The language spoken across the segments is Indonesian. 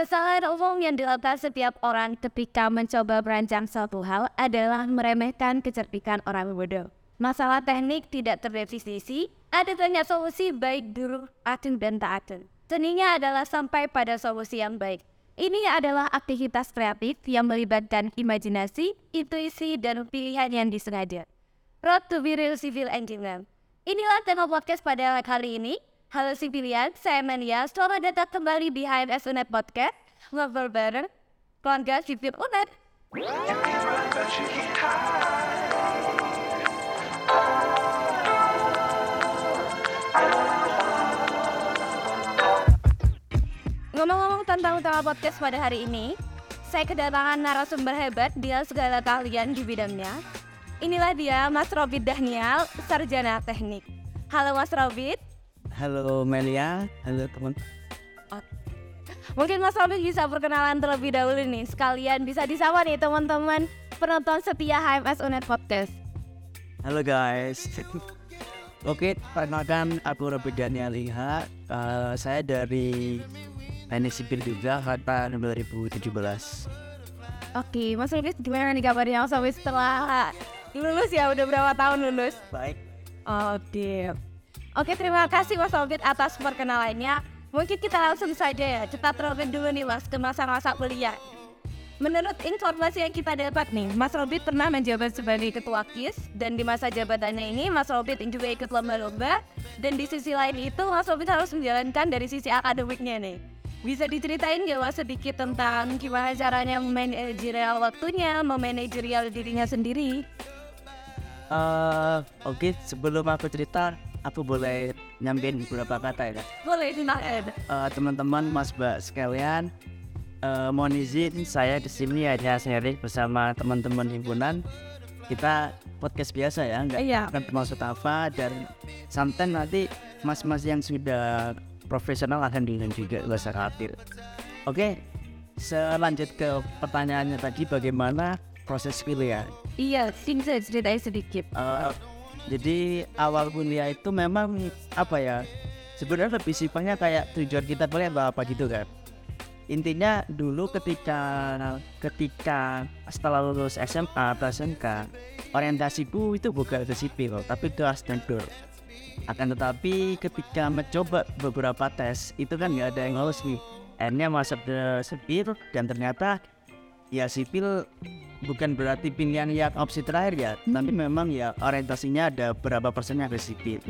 Kesalahan umum yang dilakukan setiap orang ketika mencoba merancang suatu hal adalah meremehkan kecerdikan orang bodoh. Masalah teknik tidak terdefinisi, ada banyak solusi baik dulu, atur dan tak atur. Seninya adalah sampai pada solusi yang baik. Ini adalah aktivitas kreatif yang melibatkan imajinasi, intuisi, dan pilihan yang disengaja. Road to be real civil engineer. Inilah tema podcast pada kali ini. Halo Civilian, saya Mania. Selamat datang kembali di HMS UNED Podcast. Ngobrol bareng keluarga Civil UNED. Ngomong-ngomong tentang utama podcast pada hari ini, saya kedatangan narasumber hebat dia segala keahlian di bidangnya. Inilah dia Mas Robit Daniel, sarjana teknik. Halo Mas Robit. Halo Melia, halo teman. Mungkin Mas Robit bisa perkenalan terlebih dahulu nih. Sekalian bisa disapa nih teman-teman penonton setia HMS UNED Podcast. Halo guys. Oke, perkenalkan aku Robert Daniel Iha. Uh, saya dari teknik sipil juga angkatan 2017. Oke, Mas Robit gimana nih kabarnya Mas Robit setelah lulus ya? Udah berapa tahun lulus? Baik. Oke. Oke, terima kasih Mas Robit atas perkenalannya. Mungkin kita langsung saja ya, kita terlebih dulu nih Mas ke masa-masa kuliah. Menurut informasi yang kita dapat nih, Mas Robit pernah menjabat sebagai ketua KIS dan di masa jabatannya ini Mas Robit juga ikut lomba-lomba dan di sisi lain itu Mas Robit harus menjalankan dari sisi akademiknya nih. Bisa diceritain gak Mas sedikit tentang gimana caranya memanajerial waktunya, memanajerial dirinya sendiri? Uh, Oke, sebelum aku cerita, aku boleh nyampein beberapa kata ya. Boleh silakan. Uh, teman-teman, Mas Mbak sekalian, uh, mohon izin saya di sini hanya sharing bersama teman-teman himpunan. Kita podcast biasa ya, nggak Iya. akan termasuk apa dan santai nanti mas-mas yang sudah profesional akan diundang juga nggak usah khawatir. Oke, selanjut ke pertanyaannya tadi bagaimana proses kuliah. Iya, sini saya ceritain sedikit. Uh, jadi awal kuliah itu memang apa ya? Sebenarnya lebih sifatnya kayak tujuan kita kuliah apa apa gitu kan. Intinya dulu ketika ketika setelah lulus SMA atau SMK orientasiku itu bukan ke sipil tapi ke arsitektur. Akan tetapi ketika mencoba beberapa tes itu kan nggak ada yang lolos nih. Akhirnya masuk ke sipil dan ternyata ya sipil bukan berarti pilihan yang opsi terakhir ya, tapi memang ya orientasinya ada berapa persennya ke sipil.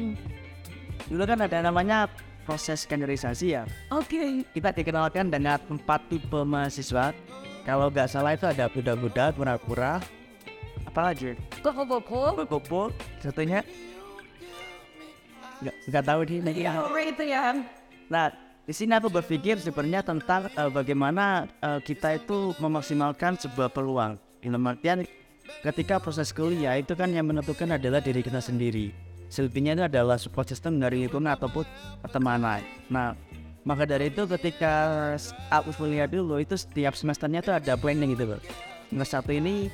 Dulu kan ada namanya proses kaderisasi ya. Oke. Kita dikenalkan dengan empat tipe mahasiswa. Kalau nggak salah itu ada budak-budak, pura-pura, apa lagi? Koko-koko. Bobo, satunya nggak nggak tahu nih. Iya, itu ya. Nah, di sini aku berpikir sebenarnya tentang eh, bagaimana eh, kita itu memaksimalkan sebuah peluang. Dalam artian ketika proses kuliah itu kan yang menentukan adalah diri kita sendiri. Selebihnya itu adalah support system dari lingkungan ataupun pertemanan. Nah, maka dari itu ketika aku kuliah dulu itu setiap semesternya tuh ada planning gitu loh. Semester satu ini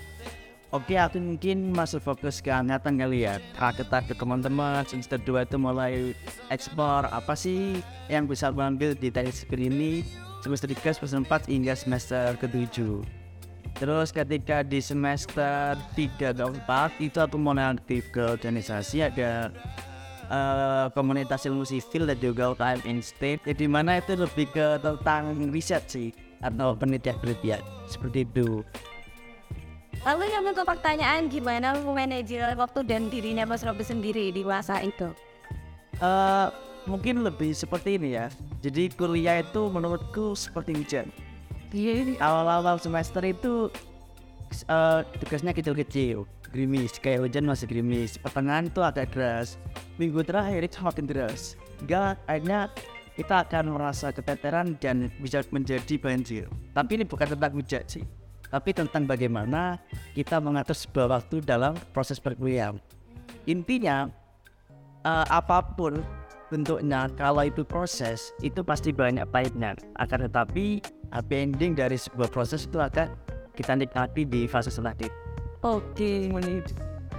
Oke, aku mungkin masuk fokus ke angkatan kali ya. Target ke teman-teman. Semester 2 itu mulai ekspor apa sih yang bisa aku ambil di teknik ini. Semester 3, semester 4 hingga semester ke-7. Terus ketika di semester 3 dan 4 itu aku mulai aktif ke organisasi ada eh, komunitas ilmu sivil dan juga UKM Instate. Jadi mana itu lebih ke tentang riset sih atau penelitian-penelitian seperti itu. Lalu yang untuk pertanyaan gimana memanage waktu dan dirinya Mas Robi sendiri di masa itu? Eh, mungkin lebih seperti ini ya. Jadi kuliah itu menurutku seperti hujan. Iya. Awal-awal semester itu eh, tugasnya kecil-kecil, gerimis. Kayak hujan masih gerimis. Pertengahan itu agak deras. Minggu terakhir itu makin deras. Hingga akhirnya kita akan merasa keteteran dan bisa menjadi banjir. Tapi ini bukan tentang hujan sih. Tapi tentang bagaimana kita mengatur sebuah waktu dalam proses perkuliahan. Intinya eh, apa pun bentuknya kalau itu proses itu pasti banyak pahitnya akan tetapi happy ending dari sebuah proses itu akan kita nikmati di fase selanjutnya Oke.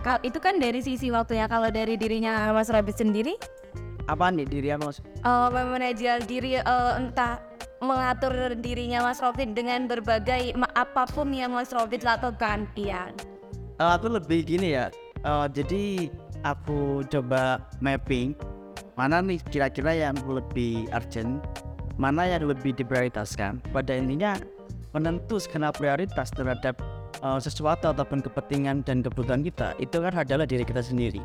Kal- itu kan dari sisi waktunya. Kalau dari dirinya Mas Rabi sendiri, apa nih diri mas uh, diri eh, entah mengatur dirinya Mas Robin dengan berbagai apa pun yang Mas Robin lakukan? Iya. Eh, aku lebih gini ya. eh, jadi aku coba mapping mana nih kira-kira yang lebih urgent, mana yang lebih diprioritaskan. Pada intinya penentu skala prioritas terhadap eh, sesuatu ataupun kepentingan dan kebutuhan kita itu kan adalah diri kita sendiri.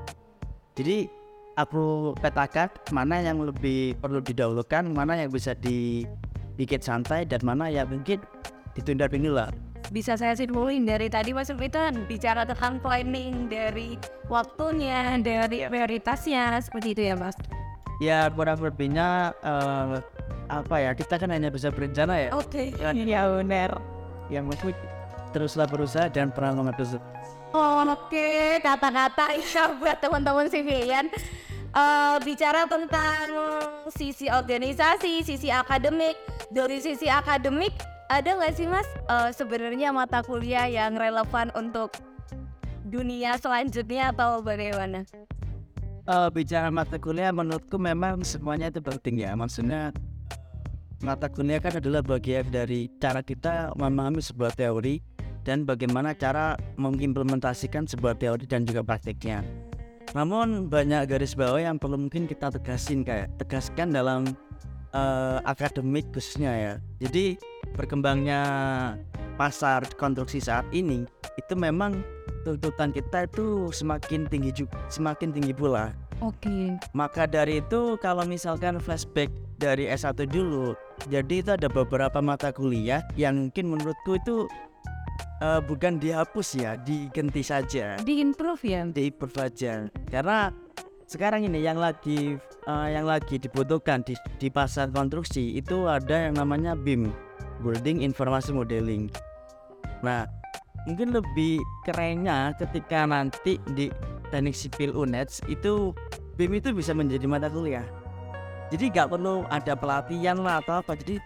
Jadi aku petakan mana yang lebih perlu didahulukan, mana yang bisa dikit santai dan mana yang mungkin ditunda dulu lah. Bisa saya simpulin dari tadi Mas Robin bicara tentang planning dari waktunya, dari prioritasnya seperti itu ya Mas. Ya kurang lebihnya eh, apa ya kita kan hanya bisa berencana ya. Oke. Ya, Ya benar. Yang maksud teruslah berusaha dan pernah mengatur. Oh, Oke, kata-kata insya buat teman-teman civilian Eh, bicara tentang sisi organisasi, sisi akademik. Dari sisi akademik, ada nggak sih mas eh, sebenarnya mata kuliah yang relevan untuk dunia selanjutnya atau bagaimana? Eh, bicara mata kuliah menurutku memang semuanya itu penting ya. Maksudnya mata kuliah kan adalah bagian dari cara kita memahami sebuah teori dan bagaimana cara mengimplementasikan sebuah teori dan juga praktiknya. Namun banyak garis bawah yang perlu mungkin kita tegasin kayak tegaskan dalam eh, akademik khususnya ya. Jadi berkembangnya pasar konstruksi saat ini itu memang tuntutan kita itu semakin tinggi juga semakin tinggi pula. Oke. Maka dari itu kalau misalkan flashback dari S1 dulu, jadi itu ada beberapa mata kuliah yang mungkin menurutku itu eh, bukan dihapus ya, diganti saja, Di improve ya. diimprove aja. Karena sekarang ini yang lagi eh, yang lagi dibutuhkan di, di pasar konstruksi itu ada yang namanya BIM, Building Information Modeling. Nah, mungkin lebih kerennya ketika nanti di teknik sipil UNED itu BIM itu bisa menjadi mata kuliah. Jadi nggak perlu ada pelatihan lah atau apa. Jadi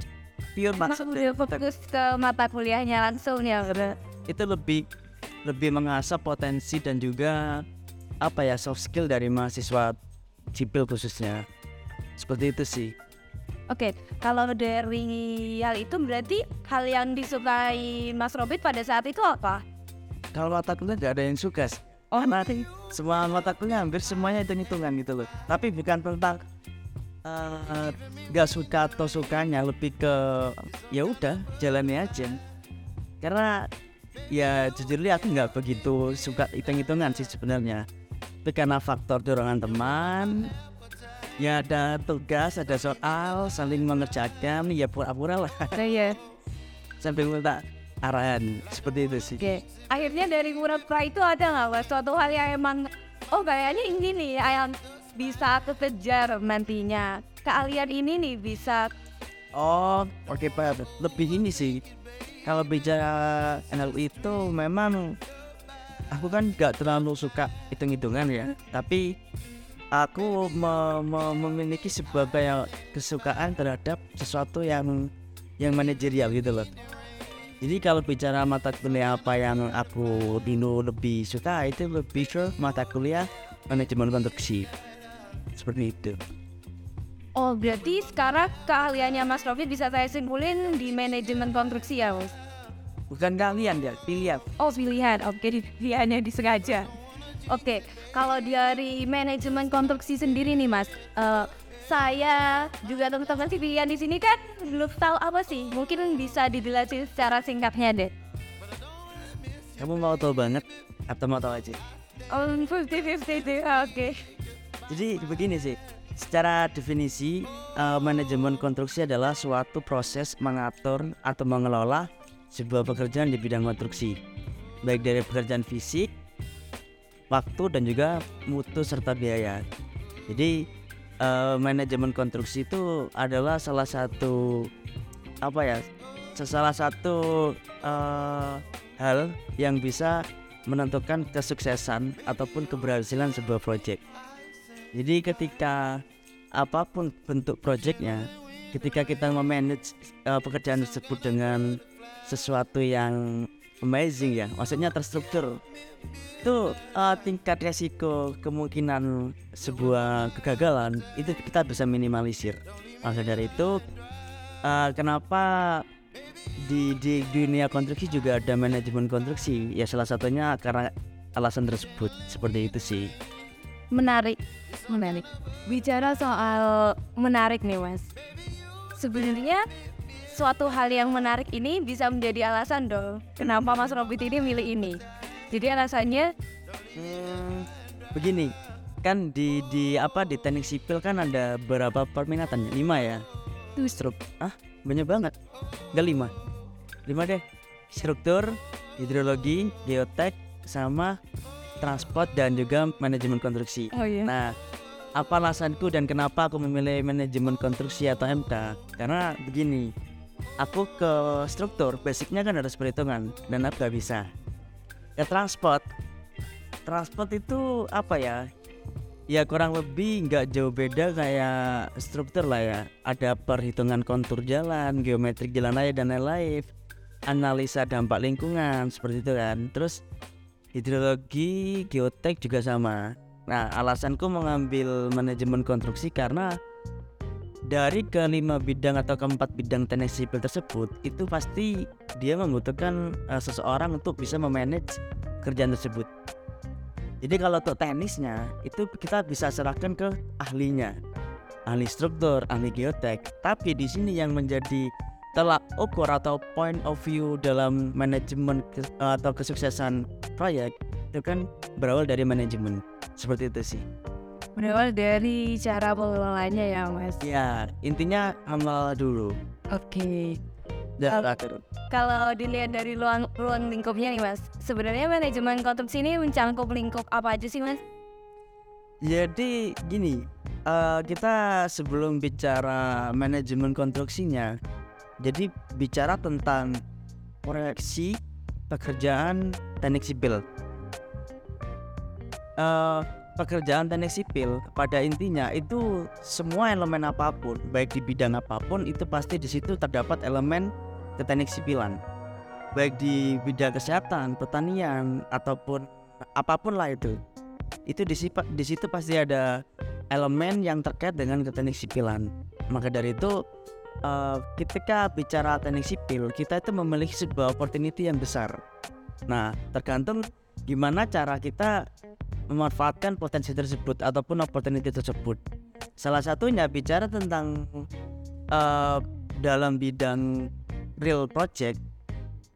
pure udah fokus ke mata kuliahnya langsung ya. Itu lebih lebih mengasah potensi dan juga apa ya soft skill dari mahasiswa sipil khususnya. Seperti itu sih. Oke, kalau dari hal itu berarti hal yang disukai Mas Robin pada saat itu apa? Kalau mata kuliah nggak ada yang suka. sih. Oh, nanti semua mata kuliah hampir semuanya hitung hitungan gitu loh. Tapi bukan tentang eh, nggak suka atau sukanya, lebih ke ya udah jalani aja. Karena ya jujurnya aku nggak begitu suka hitung hitungan sih sebenarnya. Itu karena faktor dorongan teman. Ya ada tugas, ada soal, saling mengerjakan, ya pura-pura lah iya. sambil minta arahan seperti itu sih. Oke, akhirnya dari pura-pura itu ada nggak suatu hal yang emang oh kayaknya ini nih yang bisa kekejar nantinya keahlian ini nih bisa Oh, oke Pak. Lebih ini sih. Kalau bicara NLU itu memang aku kan nggak terlalu suka hitung-hitungan ya. Tapi aku me- me- memiliki kayak kesukaan terhadap sesuatu yang yang manajerial gitu loh. Jadi kalau bicara mata kuliah apa yang aku dulu lebih suka itu lebih ke mata kuliah manajemen konstruksi. Seperti itu. oh berarti sekarang keahliannya Mas Rofi bisa saya simpulin di manajemen konstruksi ya mas Bukan kalian ya, pilihan. oh pilihan oke pilihannya disengaja oke kalau dari manajemen konstruksi sendiri nih mas eh, saya juga teman-teman sih pilihan di sini kan belum tahu apa sih mungkin bisa dijelasin secara singkatnya deh Kamu mau tahu banget atau mau tahu aja? Oh, 50-50 deh, oke. Jadi begini sih, secara definisi eh, manajemen konstruksi adalah suatu proses mengatur atau mengelola sebuah pekerjaan di bidang konstruksi, baik dari pekerjaan fisik, waktu dan juga mutu serta biaya. Jadi eh, manajemen konstruksi itu adalah salah satu apa ya, salah satu eh, hal yang bisa menentukan kesuksesan ataupun keberhasilan sebuah proyek. Jadi ketika apa pun bentuk proyeknya, ketika kita memanage uh, pekerjaan tersebut dengan sesuatu yang amazing ya, maksudnya terstruktur, itu uh, tingkat resiko kemungkinan sebuah kegagalan itu kita bisa minimalisir. Maka dari itu eh, kenapa di di dunia konstruksi juga ada manajemen konstruksi ya salah satunya karena alasan tersebut seperti itu sih Menarik, menarik. Bicara soal menarik nih mas. Sebenarnya suatu hal yang menarik ini bisa menjadi alasan dong. Kenapa Mas Robit ini milih ini? Jadi alasannya Hmm, begini kan di di apa di teknik sipil kan ada berapa perminatan lima ya tuh struk ah banyak banget enggak lima lima deh struktur hidrologi geotek sama transport dan juga manajemen konstruksi. Oh iya. nah apa alasanku dan kenapa aku memilih manajemen konstruksi atau MK karena begini aku ke struktur basicnya kan harus perhitungan dan aku gak bisa. Ke transport. Transport itu apa ya? Ya kurang lebih nggak jauh beda kayak struktur lah ya. Ada perhitungan kontur jalan geometrik jalan raya dan lain-lain. Analisa dampak lingkungan seperti itu kan. Terus hidrologi geotek juga sama. Nah alasanku mengambil manajemen konstruksi karena dari kelima bidang atau keempat bidang teknik sipil tersebut itu pasti dia membutuhkan eh, seseorang untuk bisa memanage kerjaan tersebut. Jadi kalau untuk teknisnya itu kita bisa serahkan ke ahlinya, ahli struktur, ahli geotek. Tapi di sini yang menjadi telak ukur atau point of view dalam manajemen ke- atau kesuksesan proyek itu kan berawal dari manajemen. Seperti itu sih. Berawal dari cara pengelolanya ya mas. Ya intinya amal dulu. Oke. Dan Al- terakhir. Kalau dilihat dari ruang ruang lingkupnya nih mas, sebenarnya manajemen konstruksi ini mencangkup lingkup apa aja sih mas? Jadi gini, eh, kita sebelum bicara manajemen konstruksinya, jadi bicara tentang proyeksi pekerjaan teknik sipil. Eh, pekerjaan teknik sipil pada intinya itu semua elemen apa pun, baik di bidang apa pun itu pasti di situ terdapat elemen keteknik sipilan. Baik di bidang kesehatan, pertanian ataupun apa pun lah itu itu di, di situ pasti ada elemen yang terkait dengan keteknik sipilan. Maka dari itu eh, ketika bicara teknik sipil kita itu memiliki sebuah opportunity yang besar. Nah tergantung gimana cara kita memanfaatkan potensi tersebut ataupun opportunity tersebut. Salah satunya bicara tentang eh, dalam bidang real project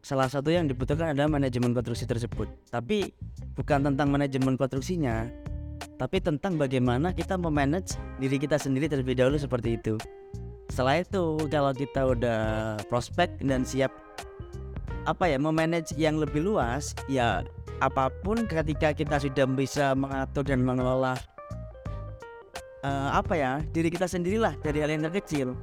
salah satu yang dibutuhkan adalah manajemen konstruksi tersebut. Tapi bukan tentang manajemen konstruksinya, tapi tentang bagaimana kita memanage diri kita sendiri terlebih dahulu seperti itu. Setelah itu, kalau kita udah prospek dan siap apa ya memanage yang lebih luas, ya apa pun ketika kita sudah bisa mengatur dan mengelola eh, apa ya diri kita sendirilah dari hal yang terkecil.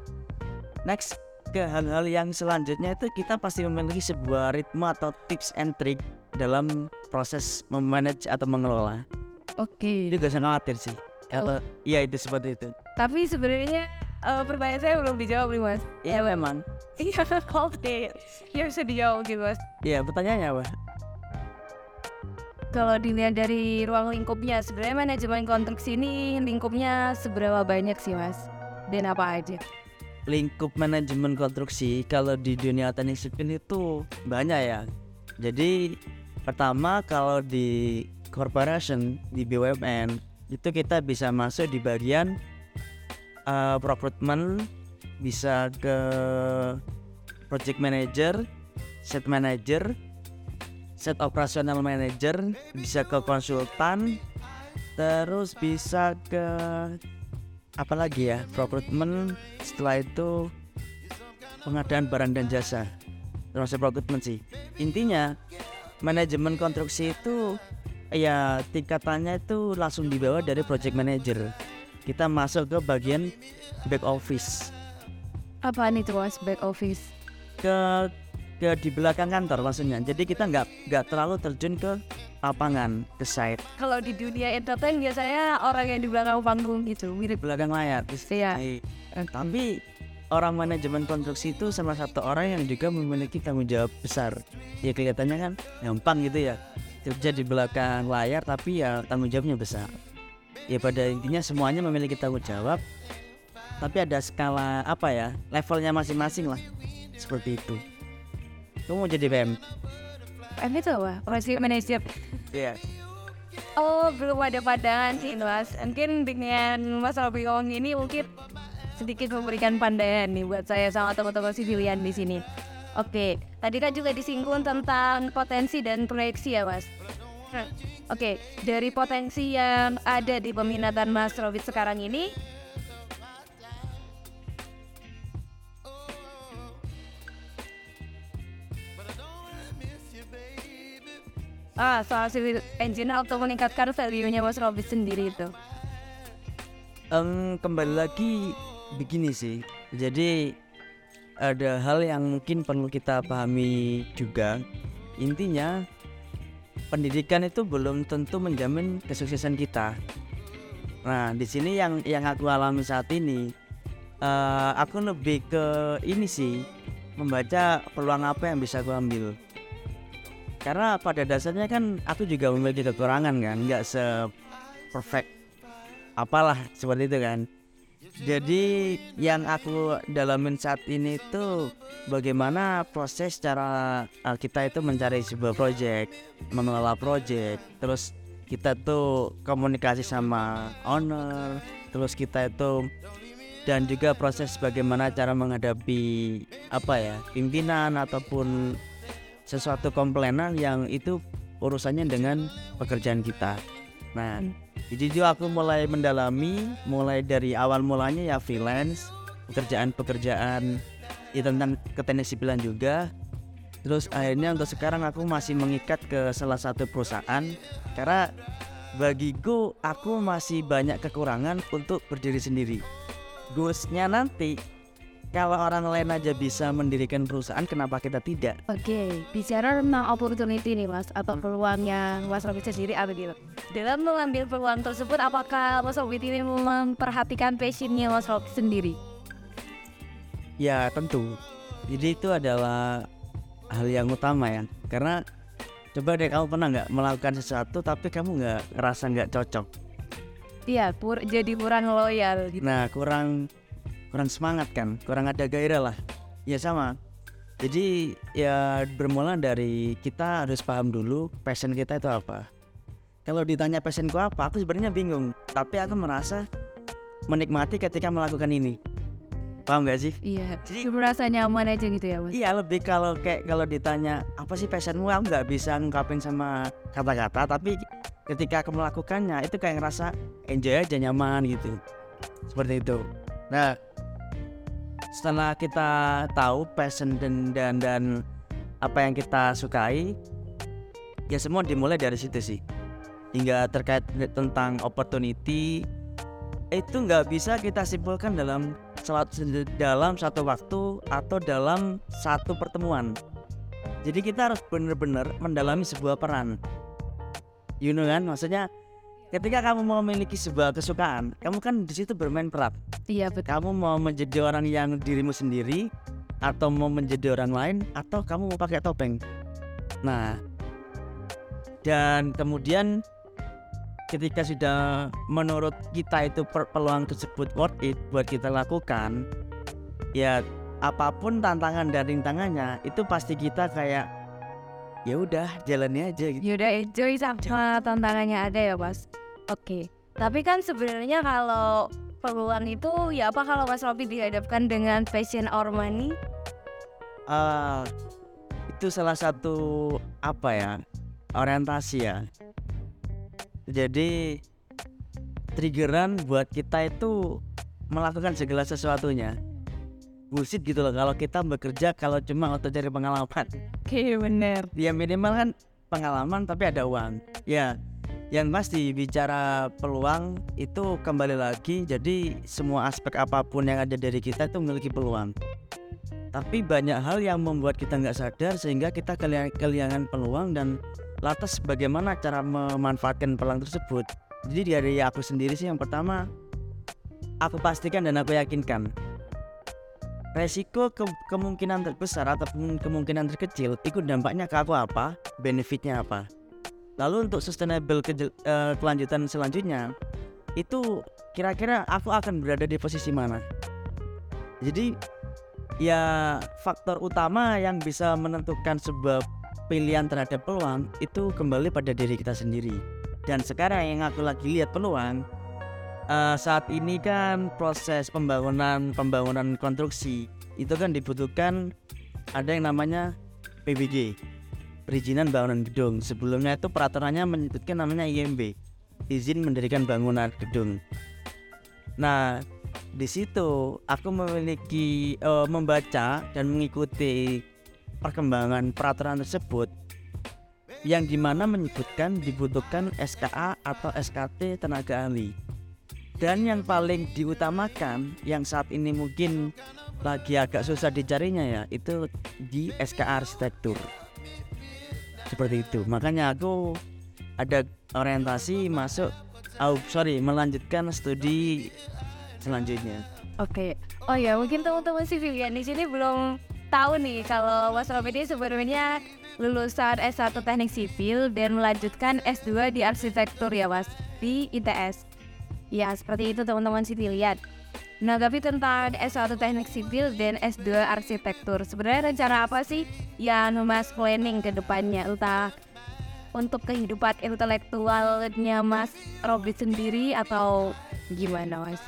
Next ke hal-hal yang selanjutnya itu kita pasti memiliki sebuah ritme atau tips and trick dalam proses memanage atau mengelola. Oke. Itu gak usah khawatir sih. Iya itu seperti itu. Tapi sebenarnya eh, pertanyaan saya belum dijawab nih mas. Iya memang. Iya, oke. Ya bisa dijawab gitu mas. Iya pertanyaannya apa? Kalau dilihat dari ruang lingkupnya, sebenarnya manajemen konstruksi ini lingkupnya seberapa banyak sih mas? Dan apa aja? Lingkup manajemen konstruksi kalau di dunia teknik sipil itu banyak ya. Jadi pertama kalau di corporation di BUMN itu kita bisa masuk di bagian uh, recruitment bisa ke project manager, set manager, set operasional manager, bisa ke konsultan, terus bisa ke apa lagi ya recruitment setelah itu pengadaan barang dan jasa. Termasuk recruitment sih. Intinya manajemen konstruksi itu ya tingkatannya itu langsung dibawa dari project manager kita masuk ke bagian back office Apaan itu mas back office? ke ke di belakang kantor maksudnya jadi kita nggak nggak terlalu terjun ke lapangan ke site Kalau di dunia entertain biasanya orang yang di belakang panggung gitu mirip. belakang layar Iya. Eh, tapi orang manajemen konstruksi itu salah satu orang yang juga memiliki tanggung jawab besar ya kelihatannya kan gampang gitu ya kerja di belakang layar tapi ya tanggung jawabnya besar ya pada intinya semuanya memiliki tanggung jawab tapi ada skala apa ya levelnya masing-masing lah seperti itu kamu mau jadi PM PM itu apa? Project Manager. iya Oh, belum ada pandangan sih, Mas. Mungkin dengan Mas Robi Ong ini mungkin sedikit memberikan pandangan nih buat saya sama teman-teman sivilian di sini. Oke, tadi kan juga disinggung tentang potensi dan proyeksi ya, Mas. Oke, dari potensi yang ada di peminatan Mas Robit sekarang ini, ah soal civil engineer untuk meningkatkan value-nya Mas Robit sendiri itu. Em, kembali lagi begini sih jadi ada hal yang mungkin perlu kita pahami juga intinya pendidikan itu belum tentu menjamin kesuksesan kita. Nah di sini yang yang aku alami saat ini eh, aku lebih ke ini sih membaca peluang apa yang bisa aku ambil. Karena pada dasarnya kan aku juga memiliki kekurangan kan nggak se perfect apalah seperti itu kan jadi yang aku dalamin saat ini itu bagaimana proses cara uh, kita itu mencari sebuah project, mengelola project, terus kita tuh komunikasi sama owner, terus kita itu dan juga proses bagaimana cara menghadapi apa ya pimpinan ataupun sesuatu komplainan yang itu urusannya dengan pekerjaan kita. Nah, jadi itu aku mulai mendalami mulai dari awal mulanya ya freelance, pekerjaan-pekerjaan ya tentang keteknis sipilan juga. Terus akhirnya untuk sekarang aku masih mengikat ke salah satu perusahaan karena bagiku aku masih banyak kekurangan untuk berdiri sendiri. Goalsnya nanti kalau orang lain aja bisa mendirikan perusahaan kenapa kita tidak? Oke, bicara tentang opportunity nih Mas atau peluang yang Mas Robit sendiri apa gitu. Dalam mengambil peluang tersebut, apakah Mas Robit ini memperhatikan passionnya Mas Robit sendiri? Ya tentu. Jadi itu adalah hal yang utama ya. Karena coba deh kamu pernah nggak melakukan sesuatu tapi kamu nggak ngerasa nggak cocok. Iya, pur jadi kurang loyal gitu. Nah kurang kurang semangat kan, kurang ada gairah lah. Ya sama. Jadi ya bermula dari kita harus paham dulu passion kita itu apa. Kalau ditanya passionku apa, aku sebenarnya bingung. Tapi aku merasa menikmati ketika melakukan ini. Paham gak sih? Iya, Jadi- merasa nyaman aja gitu ya Mas. Iya lebih kalau kayak kalau ditanya apa sih passionmu aku nggak bisa ngungkapin sama kata-kata tapi ketika aku melakukannya itu kayak ngerasa enjoy aja nyaman gitu seperti itu. Nah setelah kita tahu passion dan dan dan apa yang kita sukai ya semua dimulai dari situ sih hingga terkait tentang opportunity itu nggak bisa kita simpulkan dalam salat- dalam satu waktu atau dalam satu pertemuan. Jadi kita harus benar-benar mendalami sebuah peran. You know kan, maksudnya ketika kamu mau memiliki sebuah kesukaan, kamu kan di situ bermain peran. Iya betul. Kamu mau menjadi orang yang dirimu sendiri, atau mau menjadi orang lain, atau kamu mau pakai topeng. Nah, dan kemudian ketika sudah menurut kita itu peluang tersebut worth it buat kita lakukan, ya apa pun tantangan dan rintangannya itu pasti kita kayak ya udah jalani aja gitu. Yaudah enjoy sama tantangannya ada ya Mas. Oke, tapi kan sebenarnya kalau peluang itu ya apa kalau Mas Robi dihadapkan dengan passion or money? Ah, itu salah satu apa ya orientasi ya. Jadi triggeran buat kita itu melakukan segala sesuatunya. Bullshit gitu loh kalau kita bekerja kalau cuma untuk cari pengalaman. Oke bener. Ya minimal kan pengalaman tapi ada uang. Ya yang pasti bicara peluang itu kembali lagi jadi semua aspek apa pun yang ada dari kita itu memiliki peluang tapi banyak hal yang membuat kita nggak sadar sehingga kita kehilangan peluang dan lantas bagaimana cara memanfaatkan peluang tersebut jadi dari aku sendiri sih yang pertama aku pastikan dan aku yakinkan resiko ke- kemungkinan terbesar ataupun kemungkinan terkecil itu dampaknya ke aku apa? Benefitnya apa? Lalu untuk sustainable keje- eh, kelanjutan selanjutnya itu kira-kira aku akan berada di posisi mana? Jadi ya faktor utama yang bisa menentukan sebuah pilihan terhadap peluang itu kembali pada diri kita sendiri. Dan sekarang yang aku lagi lihat peluang eh, saat ini kan proses pembangunan pembangunan konstruksi itu kan dibutuhkan ada yang namanya PBG perizinan bangunan gedung. Sebelumnya itu peraturannya menyebutkan namanya IMB izin mendirikan bangunan gedung. Nah di situ aku memiliki eh, membaca dan mengikuti perkembangan peraturan tersebut yang di mana menyebutkan dibutuhkan SKA atau SKT tenaga ahli dan yang paling diutamakan yang saat ini mungkin lagi agak susah dicarinya ya itu di SKA arsitektur seperti itu makanya aku ada orientasi masuk oh sorry melanjutkan studi selanjutnya Oke. Oh ya, mungkin teman-teman sivilian di sini belum tahu nih kalau Mas ini sebenarnya lulusan S1 Teknik Sipil dan melanjutkan S2 di arsitektur ya, Mas, di ITS. Ya, seperti itu teman-teman sivilian. Nah, tapi tentang S1 Teknik Sipil dan S2 Arsitektur, sebenarnya rencana apa sih yang Mas planning ke depannya? Entah untuk kehidupan intelektualnya Mas Robi sendiri atau gimana, Mas?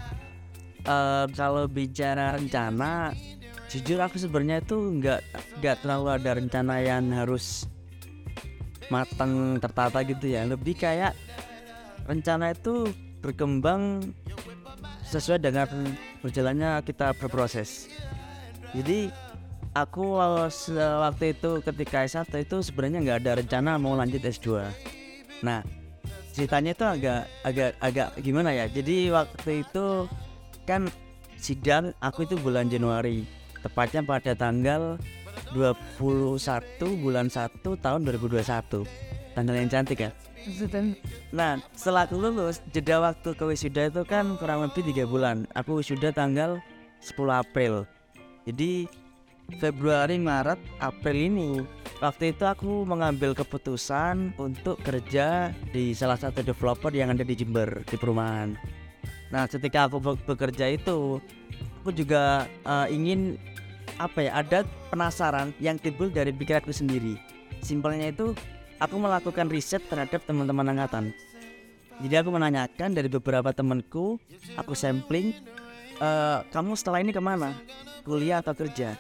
Eh, kalau bicara rencana jujur aku sebenarnya itu nggak nggak terlalu ada rencana yang harus matang tertata gitu ya lebih kayak rencana itu berkembang sesuai dengan berjalannya kita berproses. Jadi aku waktu itu ketika S1 itu sebenarnya nggak ada rencana mau lanjut S2 nah ceritanya itu agak agak agak gimana ya? Jadi waktu itu kan sidang aku itu bulan Januari tepatnya pada tanggal 21 bulan 1 tahun 2021 tanggal yang cantik ya Nah, setelah aku lulus, jeda waktu ke wisuda itu kan kurang lebih tiga bulan. Aku wisuda tanggal 10 April. Jadi Februari, Maret, April ini waktu itu aku mengambil keputusan untuk kerja di salah satu developer yang ada di Jember di perumahan. Nah, ketika aku be- bekerja itu, aku juga eh, ingin apa ya? Ada penasaran yang timbul dari pikiranku sendiri. Simpelnya itu aku melakukan riset terhadap teman-teman angkatan. Jadi aku menanyakan dari beberapa temanku, aku sampling, "Eh, kamu setelah ini ke mana? Kuliah atau kerja?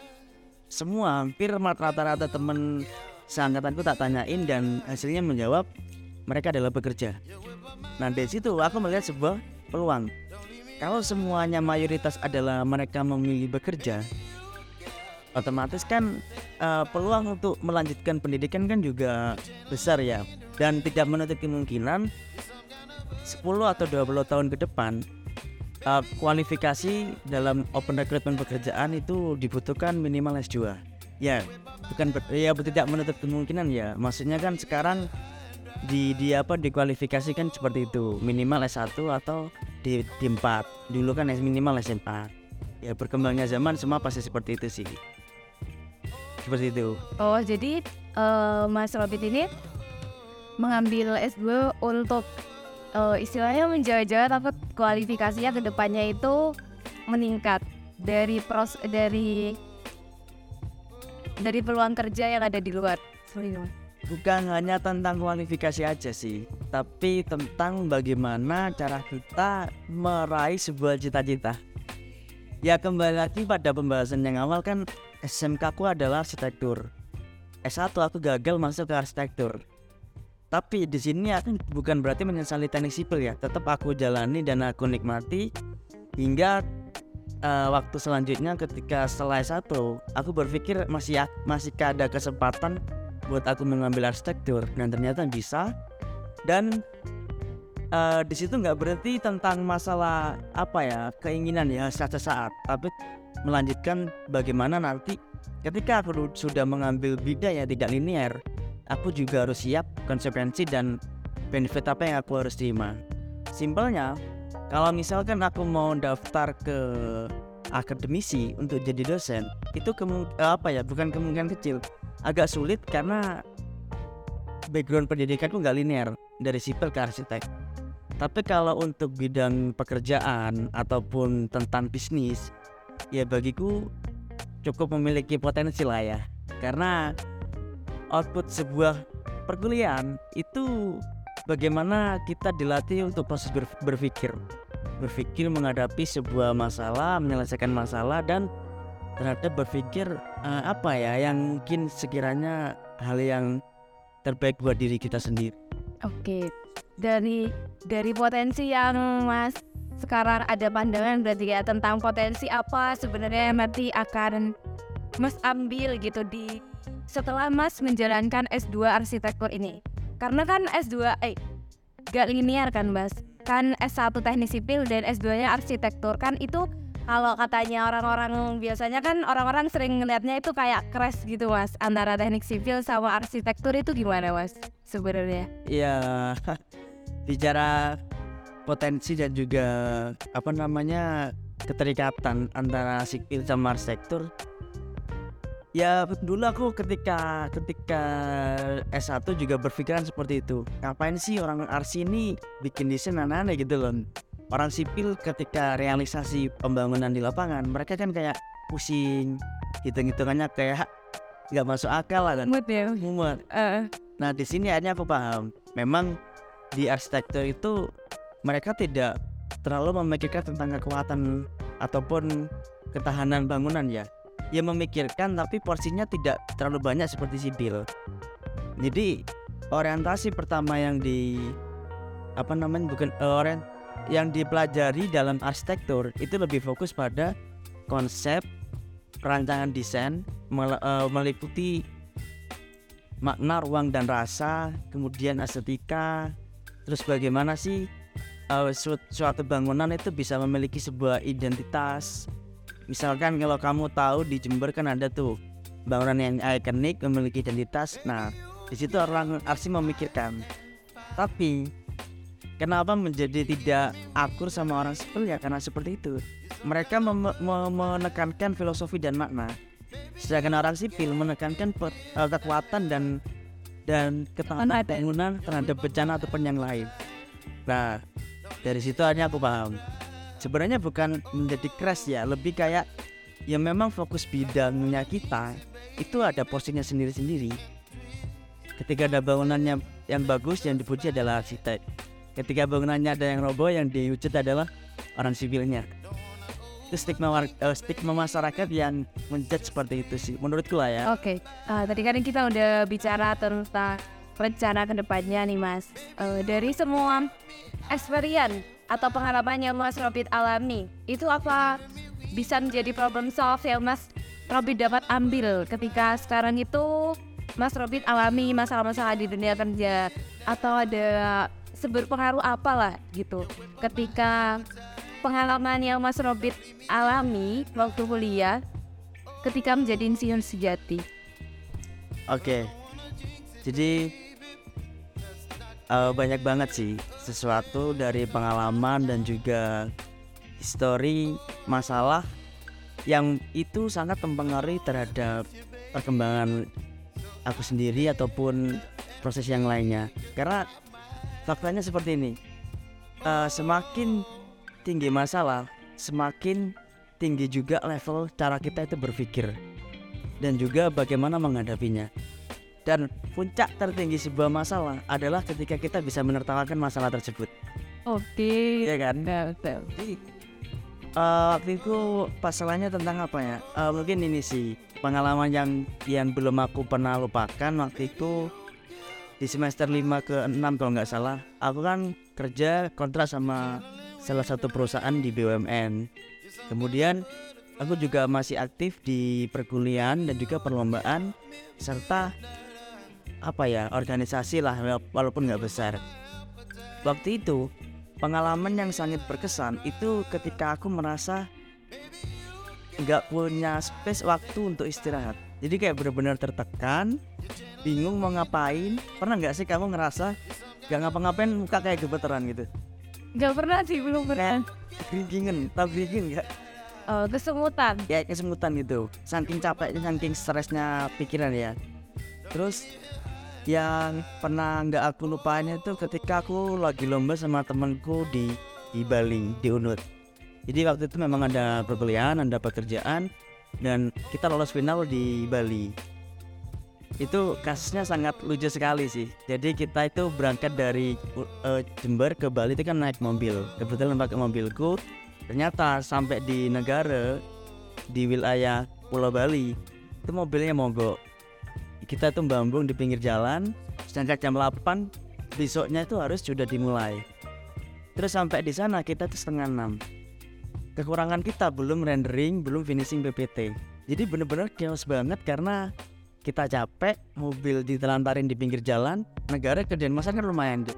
Semua hampir rata-rata temen seangkatanku tak tanyain dan hasilnya menjawab mereka adalah bekerja. Nah dari situ aku melihat sebuah peluang. Kalau semuanya mayoritas adalah mereka memilih bekerja, otomatis kan eh, peluang untuk melanjutkan pendidikan kan juga besar ya. Dan tidak menutup kemungkinan 10 atau 20 tahun ke depan eh, kualifikasi dalam open recruitment pekerjaan itu dibutuhkan minimal S2 ya bukan ya tidak menutup kemungkinan ya. Maksudnya kan sekarang di di apa dikualifikasikan seperti itu. Minimal S1 atau di, di 4 dulu kan minimal S4 ya berkembangnya zaman semua pasti seperti itu sih seperti itu. Oh, jadi eh, Mas Robit ini mengambil S2 untuk eh, istilahnya menjaga tapi kualifikasinya ke depannya itu meningkat dari pros dari dari peluang kerja yang ada di luar. Sorry, bukan hanya tentang kualifikasi aja sih tapi tentang bagaimana cara kita meraih sebuah cita-cita. Ya kembali lagi pada pembahasan yang awal kan SMK ku adalah arsitektur. S1 aku gagal masuk ke arsitektur. Tapi di sini aku bukan berarti menyesali teknik sipil ya tetap aku jalani dan aku nikmati hingga eh, waktu selanjutnya ketika setelah S1 aku berpikir masih masih ada kesempatan buat aku mengambil arsitektur dan ternyata bisa. Dan eh, di situ nggak berarti tentang masalah apa ya keinginan ya saat saat tapi melanjutkan bagaimana nanti ketika aku sudah mengambil bidang yang tidak linear aku juga harus siap konsekuensi dan benefit apa yang aku harus terima. Simpelnya kalau misalkan aku mau daftar ke akademisi untuk jadi dosen itu eh, apa ya bukan kemungkinan kecil agak sulit karena background pendidikanku nggak linear dari sipil ke arsitek. Tapi kalau untuk bidang pekerjaan ataupun tentang bisnis, ya bagiku cukup memiliki potensi lah ya. Karena output sebuah perkuliahan itu bagaimana kita dilatih untuk proses ber- berpikir. Berpikir menghadapi sebuah masalah, menyelesaikan masalah dan terhadap berpikir eh, apa ya yang mungkin sekiranya hal yang terbaik buat diri kita sendiri. Oke, dari dari potensi yang Mas sekarang ada pandangan berarti ya tentang potensi apa sebenarnya yang nanti akan Mas ambil gitu di setelah Mas menjalankan S2 arsitektur ini. Karena kan S2 eh gak linear kan Mas. Kan S1 teknik sipil dan S2-nya arsitektur kan itu kalau katanya orang-orang biasanya kan orang-orang sering ngelihatnya itu kayak crash gitu Mas antara teknik sipil sama arsitektur itu gimana Mas sebenarnya? Ya bicara potensi dan juga apa namanya keterikatan antara sipil sama arsitektur. Ya dulu aku ketika ketika S1 juga berpikiran seperti itu. Ngapain sih orang arsi ini bikin desain aneh-aneh gitu loh? Orang sipil ketika realisasi pembangunan di lapangan mereka kan kayak pusing hitung-hitungannya kayak nggak masuk akal lah kan. Mood ya. mumet. Eh, Nah di sini akhirnya aku paham, memang di arsitektur itu mereka tidak terlalu memikirkan tentang kekuatan ataupun ketahanan bangunan ya. Ya memikirkan tapi porsinya tidak terlalu banyak seperti sipil. Jadi orientasi pertama yang di apa namanya bukan eh, orient yang dipelajari dalam arsitektur itu lebih fokus pada konsep perancangan desain mel- eh, meliputi makna ruang dan rasa, kemudian estetika, terus bagaimana sih uh, su- suatu bangunan itu bisa memiliki sebuah identitas. Misalkan kalau kamu tahu di Jember kan ada tuh bangunan yang ikonik memiliki identitas. Nah, di situ orang arsi memikirkan. Tapi kenapa menjadi tidak akur sama orang sipil ya karena seperti itu. Mereka menekankan filosofi dan makna sedangkan orang sipil menekankan eh, kekuatan dan dan ketahanan bangunan terhadap bencana ataupun yang lain. Nah, dari situ akhirnya aku paham. Sebenarnya bukan menjadi crash ya, lebih kayak ya memang fokus bidangnya kita itu ada porsinya sendiri-sendiri. Ketika ada bangunannya yang bagus yang dipuji adalah arsitek. Ketika bangunannya ada yang roboh yang diwujud adalah orang sipilnya itu stigma war- eh, stigma masyarakat yang menjudge seperti itu sih menurutku lah ya Oke, eh, tadi kan kita udah bicara tentang rencana ke depannya nih Mas. Eh, dari semua experience atau pengalaman yang Mas Robit alami, itu apa bisa menjadi problem solve yang Mas Robit dapat ambil ketika sekarang itu Mas Robit alami masalah-masalah di dunia kerja atau ada seberpengaruh apalah gitu ketika pengalaman yang Mas Robit alami waktu kuliah ketika menjadi insinyur sejati. oke jadi eh, banyak banget sih sesuatu dari pengalaman dan juga histori masalah yang itu sangat mempengaruhi terhadap perkembangan aku sendiri ataupun proses yang lainnya. Karena faktanya seperti ini Eh, semakin tinggi masalah semakin tinggi juga level cara kita itu berpikir dan juga bagaimana menghadapinya dan puncak tertinggi sebuah masalah adalah ketika kita bisa menertawakan masalah tersebut. Oke. ya kan? Betul. jadi eh, waktu itu pasalnya tentang apa ya? Eh, mungkin ini sih pengalaman yang yang belum aku pernah lupakan waktu itu di semester 5 ke 6 kalau nggak salah. Aku kan kerja kontrak sama salah satu perusahaan di BUMN kemudian aku juga masih aktif di perkuliahan dan juga perlombaan serta apa ya organisasi lah walaupun nggak besar. Waktu itu pengalaman yang sangat berkesan itu ketika aku merasa nggak punya space waktu untuk istirahat. Jadi kayak benar-benar tertekan bingung mau ngapain. Pernah nggak sih kamu ngerasa nggak ngapa-ngapain muka kayak gemeteran gitu? Gak pernah sih, belum pernah. geringingan tau geringin nggak? Oh, kesemutan. ya kesemutan gitu. Saking capeknya saking stresnya pikiran ya. Terus yang pernah nggak aku lupain itu ketika aku lagi lomba sama temanku di di Bali di Unut. Jadi waktu itu memang ada perkuliahan ada pekerjaan dan kita lolos final di Bali. Itu kasusnya sangat lucu sekali sih. Jadi kita itu berangkat dari uh, Jember ke Bali itu kan naik mobil. Kebetulan pakai mobilku. Ternyata sampai di negara di wilayah Pulau Bali itu mobilnya mogok kita tuh bambung di pinggir jalan sedangkan jam 8 besoknya itu harus sudah dimulai. Terus sampai di sana kita tuh setengah enam. Kekurangan kita belum rendering belum finishing PPT jadi bener-bener chaos banget karena kita capek mobil ditelantarin di pinggir jalan negara kerjaan masa kan lumayan deh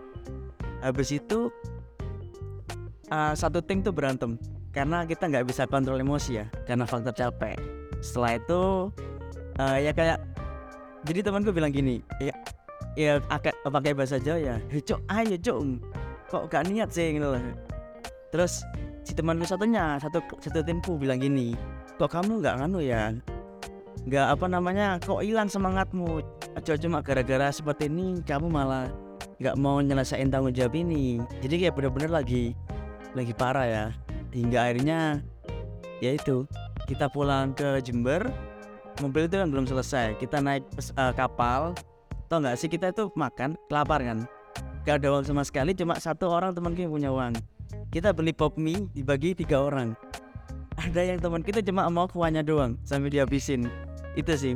habis itu uh, satu tim tuh berantem karena kita nggak bisa kontrol emosi ya karena faktor capek. Setelah itu uh, ya kayak jadi temanku bilang gini ya ya agak pakai bahasa Jawa ya. Cok ayo cok kok gak niat sih? Gitu loh. Terus si temanku satunya satu satu timku bilang gini kok kamu nggak nganu ya? Nggak apa namanya kok hilang semangatmu? Aja cuma gara-gara seperti ini kamu malah nggak mau nyelesain tanggung jawab ini. Jadi kayak bener-bener lagi lagi parah ya. Hingga akhirnya ya itu kita pulang ke Jember mobil itu kan belum selesai. Kita naik uh, kapal. Tau nggak sih kita itu makan kelapar kan? Gak ada uang sama sekali cuma satu orang teman kita punya uang. Kita beli pop mie dibagi tiga orang. Ada yang teman kita cuma mau kuahnya doang sampai dihabisin. Itu sih.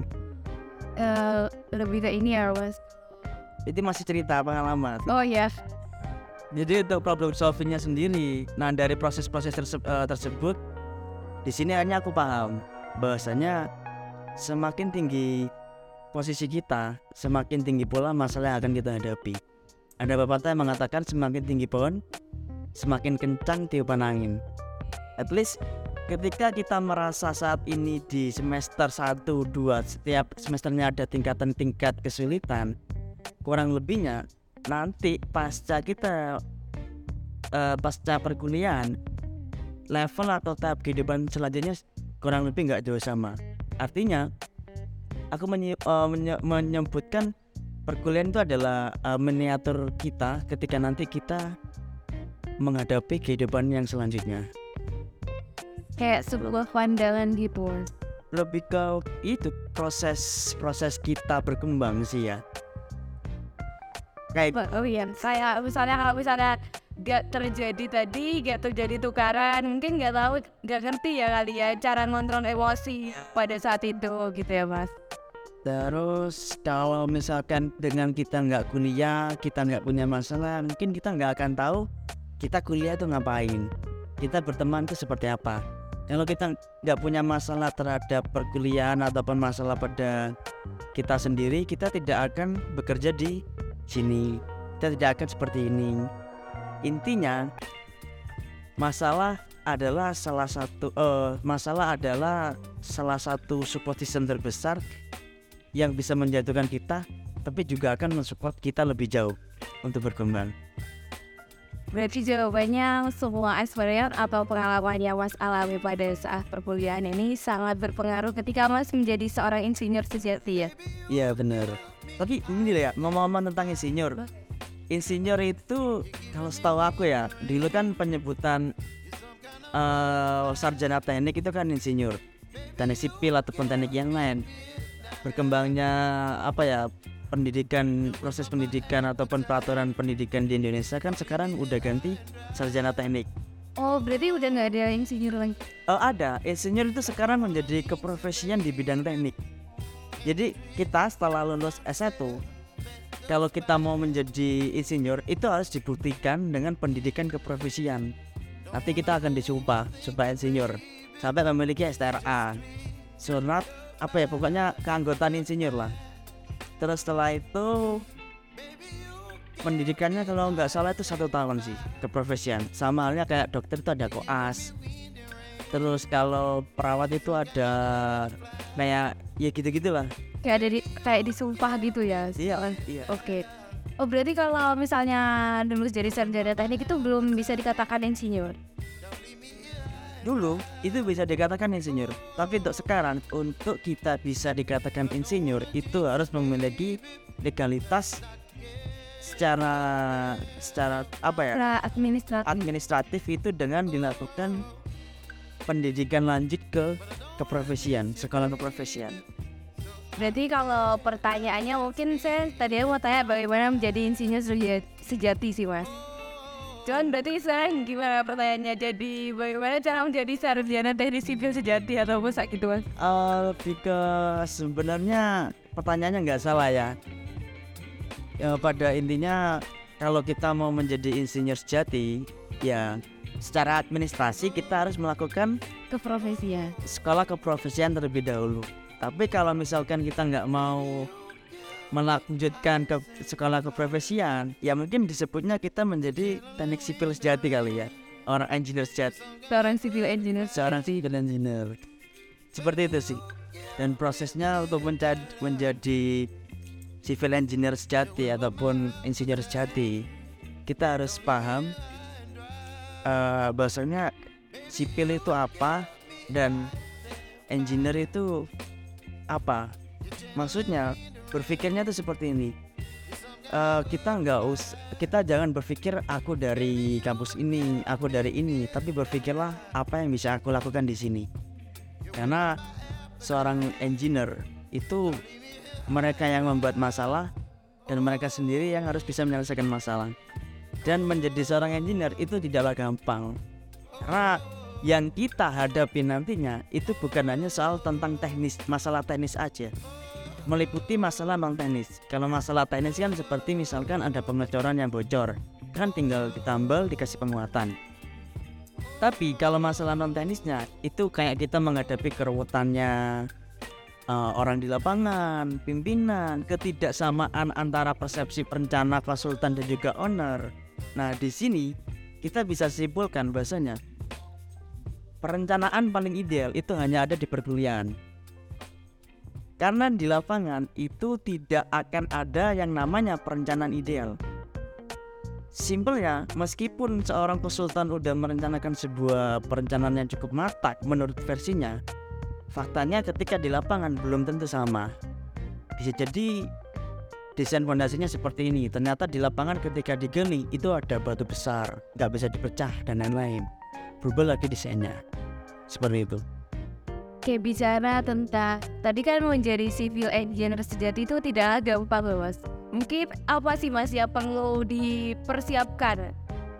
Uh, lebih ke ini ya mas. Itu masih cerita pengalaman. Oh ya yeah. jadi untuk problem solvingnya sendiri nah dari proses-proses terse uh, tersebut di sini hanya aku paham bahwasanya semakin tinggi posisi kita, semakin tinggi pula masalah yang akan kita hadapi. Ada pepatah yang mengatakan semakin tinggi pohon, semakin kencang tiupan angin. At least ketika kita merasa saat ini di semester 1, 2, setiap semesternya ada tingkatan-tingkat kesulitan, kurang lebihnya nanti pasca kita uh, pasca perkuliahan level atau tahap kehidupan selanjutnya kurang lebih nggak jauh sama artinya aku menye uh, menye menyebutkan perkuliahan itu adalah uh, miniatur kita ketika nanti kita menghadapi kehidupan yang selanjutnya. Kayak sebuah pandangan gitu. Lebih ke itu proses proses kita berkembang sih ya. Kayak oh iya saya misalnya kalau misalnya gak terjadi tadi gak terjadi tukaran mungkin gak tahu gak ngerti ya kali ya cara ngontrol emosi pada saat itu gitu ya mas. Terus kalau misalkan dengan kita nggak kuliah kita nggak punya masalah mungkin kita nggak akan tahu kita kuliah itu ngapain kita berteman itu seperti apa. Kalau kita nggak punya masalah terhadap perkuliahan ataupun masalah pada kita sendiri kita tidak akan bekerja di sini kita tidak akan seperti ini intinya masalah adalah salah satu uh, masalah adalah salah satu support system terbesar yang bisa menjatuhkan kita tapi juga akan mensupport kita lebih jauh untuk berkembang. Berarti jawabannya semua experience atau pengalaman yang Mas alami pada saat perkuliahan ini sangat berpengaruh ketika Mas menjadi seorang insinyur sejati ya? Iya benar. Tapi ini ya ngomong-ngomong tentang insinyur insinyur itu kalau setahu aku ya dulu kan penyebutan uh, sarjana teknik itu kan insinyur teknik sipil ataupun teknik yang lain berkembangnya apa ya pendidikan proses pendidikan ataupun peraturan pendidikan di Indonesia kan sekarang udah ganti sarjana teknik Oh berarti udah nggak ada insinyur lagi? Oh ada, insinyur itu sekarang menjadi keprofesian di bidang teknik. Jadi kita setelah lulus S1 kalau kita mau menjadi insinyur itu harus dibuktikan dengan pendidikan keprofesian. Nanti kita akan disumpah supaya insinyur sampai memiliki STRA. Surat apa ya pokoknya keanggotaan insinyur lah. Terus setelah itu pendidikannya kalau nggak salah itu satu tahun sih keprofesian. Sama halnya kayak dokter itu ada koas. Terus kalau perawat itu ada kayak ya gitu-gitu lah kayak ada di kayak disumpah gitu ya? Iya kan iya. oke. Okay. oh berarti kalau misalnya lulus jadi sarjana teknik itu belum bisa dikatakan insinyur? Dulu itu bisa dikatakan insinyur tapi untuk sekarang untuk kita bisa dikatakan insinyur itu harus memiliki legalitas secara secara apa ya? Secara administratif. administratif itu dengan dilakukan pendidikan lanjut ke keprofesian sekolah keprofesian Berarti kalau pertanyaannya mungkin saya tadi mau tanya bagaimana menjadi insinyur seja- sejati sih mas. Cuman berarti sekarang gimana pertanyaannya? Jadi bagaimana cara menjadi sarjana teknik sipil sejati atau apa gitu mas? Eh, lebih ke sebenarnya pertanyaannya nggak salah ya. ya pada intinya kalau kita mau menjadi insinyur sejati ya secara administrasi kita harus melakukan Keprofesian. sekolah keprofesian terlebih dahulu. Tapi kalau misalkan kita nggak mau melanjutkan ke sekolah keprofesian ya mungkin disebutnya kita menjadi teknik sipil sejati kali ya. Orang engineer sejati. Seorang civil engineer. seorang civil engineer. Seperti itu sih. Dan prosesnya untuk menjadi, menjadi civil engineer sejati ataupun insinyur sejati kita harus paham eh bahasanya sipil itu apa dan engineer itu apa? Maksudnya berpikirnya itu seperti ini. Eh, kita nggak us kita jangan berpikir aku dari kampus ini aku dari ini tapi berpikirlah apa yang bisa aku lakukan di sini? Karena seorang engineer itu mereka yang membuat masalah dan mereka sendiri yang harus bisa menyelesaikan masalah dan menjadi seorang engineer itu tidaklah gampang. Karena yang kita hadapi nantinya itu bukan hanya soal tentang teknis masalah teknis aja. Meliputi masalah non teknis. Kalau masalah teknis kan seperti misalkan ada pengecoran yang bocor kan tinggal ditambal dikasih penguatan. Tapi kalau masalah non teknisnya itu kayak kita menghadapi keruwetannya eh, orang di lapangan, pimpinan, ketidaksamaan antara persepsi perencana, konsultan dan juga owner. Nah, di sini kita bisa simpulkan bahasanya perencanaan paling ideal itu hanya ada di perkuliahan. Karena di lapangan itu tidak akan ada yang namanya perencanaan ideal. Simpelnya, meskipun seorang konsultan udah merencanakan sebuah perencanaan yang cukup matang menurut versinya, faktanya ketika di lapangan belum tentu sama. Bisa jadi desain fondasinya seperti ini, ternyata di lapangan ketika digali itu ada batu besar, nggak bisa dipecah dan lain-lain. Berubah lagi desainnya, seperti itu. Oke bicara tentang tadi kan menjadi civil engineer sejati itu tidaklah gampang loh mas. Mungkin apa sih mas yang perlu dipersiapkan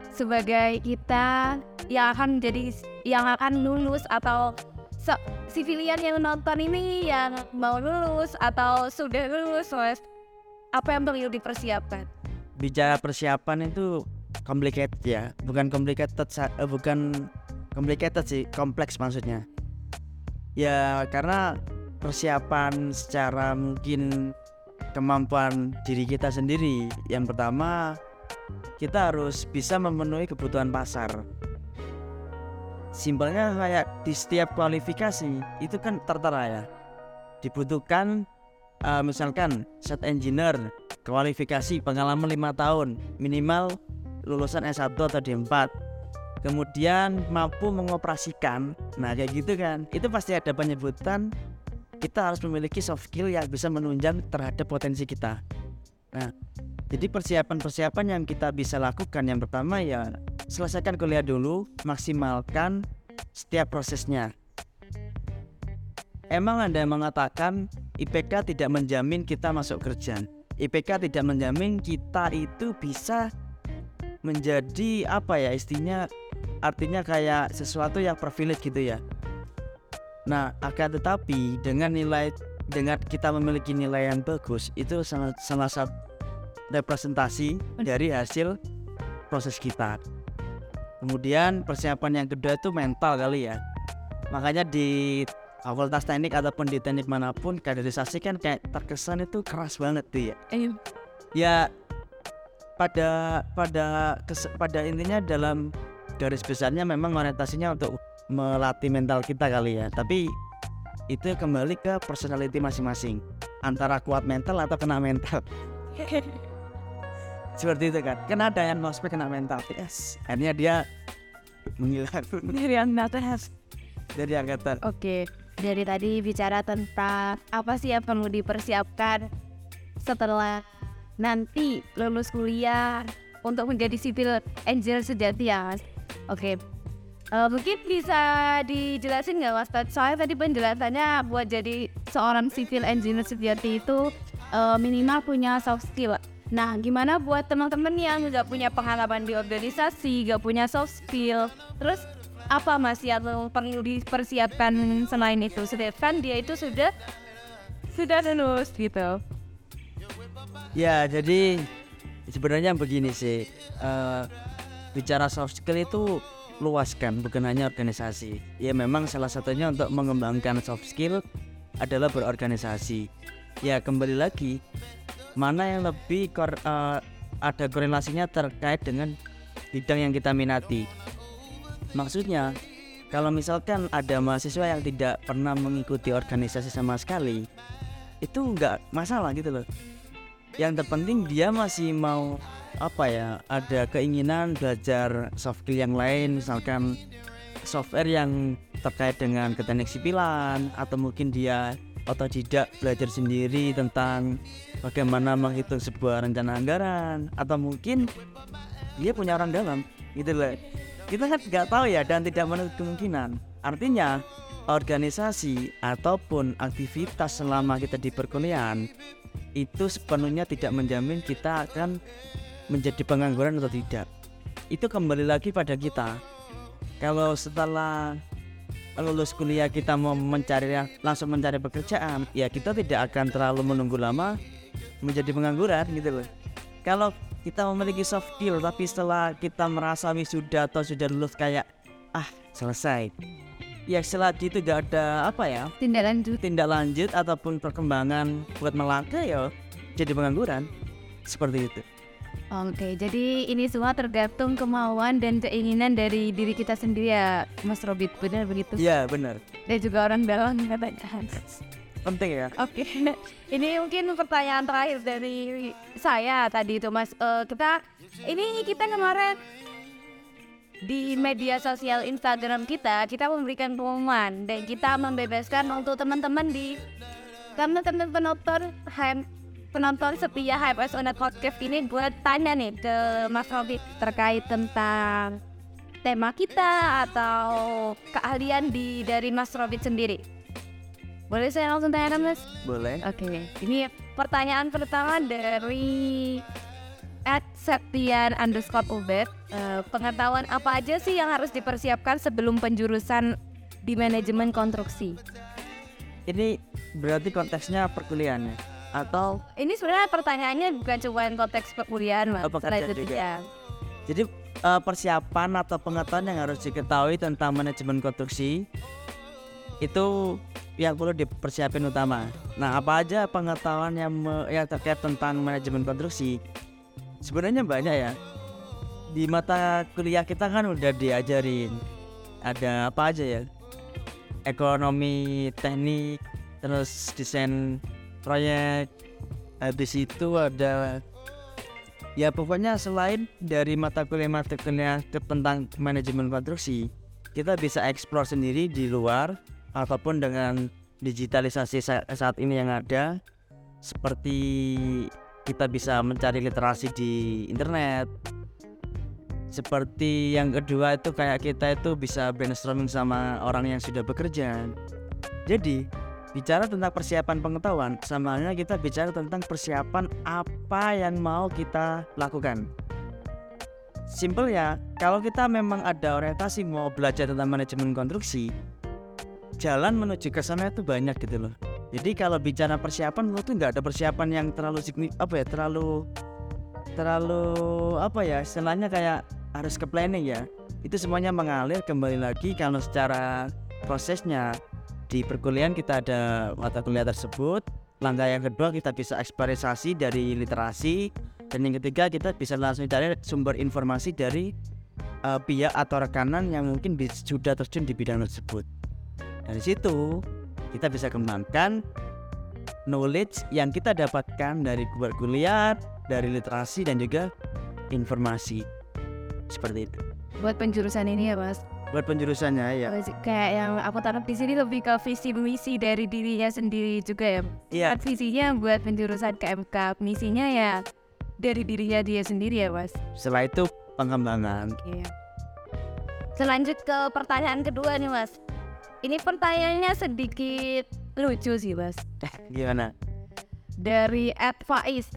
sebagai kita yang akan menjadi yang akan lulus atau se- sivilian yang nonton ini yang mau lulus atau sudah lulus mas apa yang perlu dipersiapkan? bicara persiapan itu complicated ya. Bukan complicated eh, bukan complicated sih kompleks maksudnya. Ya karena persiapan secara mungkin kemampuan diri kita sendiri. Yang pertama kita harus bisa memenuhi kebutuhan pasar. Simpelnya kayak di setiap kualifikasi itu kan tertera ya. Dibutuhkan eh, misalkan set engineer kualifikasi pengalaman lima tahun minimal lulusan S1 atau D4 kemudian mampu mengoperasikan. Nah kayak gitu kan. Itu pasti ada penyebutan kita harus memiliki soft skill yang bisa menunjang terhadap potensi kita. Nah jadi persiapan-persiapan yang kita bisa lakukan yang pertama ya selesaikan kuliah dulu maksimalkan setiap prosesnya Emang yang mengatakan IPK tidak menjamin kita masuk kerja. IPK tidak menjamin kita itu bisa menjadi apa ya istinya artinya kayak sesuatu yang privilege gitu ya. Nah, akan tetapi dengan nilai dengan kita memiliki nilai yang bagus itu sangat salah satu representasi dari hasil proses kita. Kemudian persiapan yang kedua itu mental kali ya. Makanya di fakultas teknik ataupun di teknik mana pun kaderisasi kan kayak terkesan itu keras banget tuh ya. Eh, Ya pada pada kes- pada intinya dalam garis besarnya memang orientasinya untuk melatih mental kita kali ya. Tapi itu kembali ke personality masing-masing. Antara kuat mental atau kena mental. Seperti itu kan? Kan ada yang ngospek kena mental. Yes. Akhirnya dia menghilang. Dari angkatan. dari angkatan. Oke, dari tadi bicara tentang apa sih yang perlu dipersiapkan setelah nanti lulus kuliah untuk menjadi civil engineer sejati ya mas. Oke, Eh, mungkin bisa dijelasin nggak mas? Soalnya tadi penjelasannya buat jadi seorang civil engineer sejati itu eh, minimal punya soft skill. Nah, gimana buat teman-teman yang nggak punya pengalaman di organisasi, nggak punya soft skill, terus apa mas yang perlu dipersiapkan selain itu? Sedangkan dia itu sudah sudah lulus gitu. Ya, jadi sebenarnya begini sih. eh, bicara soft skill itu luas kan, bukan hanya organisasi. Ya memang salah satunya untuk mengembangkan soft skill adalah berorganisasi. Ya kembali lagi, mana yang lebih kor- eh, ada korelasinya terkait dengan bidang yang kita minati. Maksudnya, kalau misalkan ada mahasiswa yang tidak pernah mengikuti organisasi sama sekali, itu nggak masalah gitu loh. Yang terpenting dia masih mau apa ya ada keinginan belajar soft skill yang lain misalkan software yang terkait dengan keteknik sipilan atau mungkin dia otodidak belajar sendiri tentang bagaimana menghitung sebuah rencana anggaran atau mungkin dia punya orang dalam gitu loh kita kan nggak tahu ya dan tidak menutup kemungkinan. Artinya organisasi ataupun aktivitas selama kita di perkuliahan itu sepenuhnya tidak menjamin kita akan menjadi pengangguran atau tidak. Itu kembali lagi pada kita. Kalau setelah lulus kuliah kita mau mencari langsung mencari pekerjaan ya kita tidak akan terlalu menunggu lama menjadi pengangguran gitu loh. Kalau kita memiliki soft skill tapi setelah kita merasa wisuda atau sudah lulus kayak ah selesai ya setelah itu gak ada apa ya Tindak lanjut. tindak lanjut ataupun perkembangan buat melangkah ya jadi pengangguran seperti itu Oke, jadi ini semua tergantung kemauan dan keinginan dari diri kita sendiri ya, Mas Robit. Benar begitu? ya benar Dan juga orang dalam katanya. Penting ya Oke, ini mungkin pertanyaan terakhir dari saya tadi itu Mas. Eh, kita ini kita kemarin di media sosial Instagram kita kita memberikan pengumuman dan kita membebaskan untuk teman-teman di teman-teman penonton penonton setia HMS Unet Podcast ini buat tanya nih ke Mas Robit terkait tentang tema kita atau keahlian di dari Mas Robit sendiri. Boleh saya langsung tanya Mas? boleh Oke, ini pertanyaan pertama dari at Septian underscore Ubed. Eh, pengetahuan apa aja sih yang harus dipersiapkan sebelum penjurusan di manajemen konstruksi? ini berarti konteksnya perkuliahan ya atau Ini sebenarnya pertanyaannya bukan cuma konteks perkuliahan, Mas. Oh, itu, juga. ya. jadi eh, persiapan atau pengetahuan yang harus diketahui tentang manajemen konstruksi itu yang perlu dipersiapin utama. Nah, apa aja pengetahuan yang me- yang terkait tentang manajemen konstruksi? Sebenarnya banyak ya. Di mata kuliah kita kan udah diajarin ada apa aja ya? Ekonomi, teknik, terus desain proyek. Habis itu ada ya pokoknya selain dari mata kuliah ke- tentang manajemen konstruksi, kita bisa explore sendiri di luar ataupun dengan digitalisasi sa- saat ini yang ada seperti kita bisa mencari literasi di internet. Seperti yang kedua itu kayak kita itu bisa brainstorming sama orang yang sudah bekerja. Jadi bicara tentang persiapan pengetahuan sama halnya kita bicara tentang persiapan apa yang mau kita lakukan. Simple ya kalau kita memang ada orientasi mau belajar tentang manajemen konstruksi jalan menuju ke sana itu banyak gitu loh. Jadi kalau bicara persiapan lo tuh nggak ada persiapan yang terlalu signi apa ya terlalu terlalu apa ya istilahnya kayak harus ke planning ya. Itu semuanya mengalir kembali lagi kalau secara prosesnya. Di perkuliahan kita ada mata kuliah tersebut langkah yang kedua kita bisa eksplorisasi dari literasi dan yang ketiga kita bisa langsung cari sumber informasi dari eh, pihak atau rekanan yang mungkin sudah terjun di bidang tersebut dari situ kita bisa kembangkan knowledge yang kita dapatkan dari kuliah, dari literasi dan juga informasi. Seperti itu. buat penjurusan ini ya mas? Buat penjurusannya ya kayak yang aku tangkap di sini lebih ke visi misi dari dirinya sendiri juga ya iya. Kan visinya buat penjurusan KMK misinya ya dari dirinya dia sendiri ya mas? Setelah itu pengembangan. Iya. Selanjut ke pertanyaan kedua nih mas. Ini pertanyaannya sedikit lucu sih mas. gimana Dari Ed Faiz.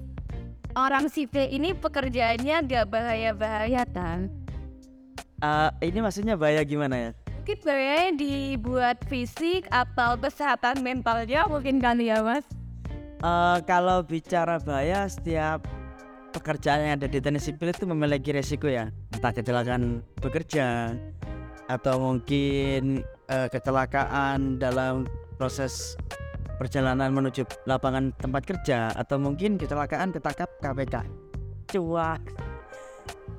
Orang sipil ini pekerjaannya gak bahaya-bahaya kan? Eh, ini maksudnya bahaya gimana ya Mungkin bahayanya dibuat fisik atau kesehatan mentalnya mungkin kali ya mas? Eh, kalau bicara bahaya setiap pekerjaan yang ada di teknik sipil itu memiliki resiko ya entah kecelakaan bekerja atau mungkin eh, kecelakaan dalam proses perjalanan menuju lapangan tempat kerja atau mungkin kecelakaan ketangkap KPK cuak.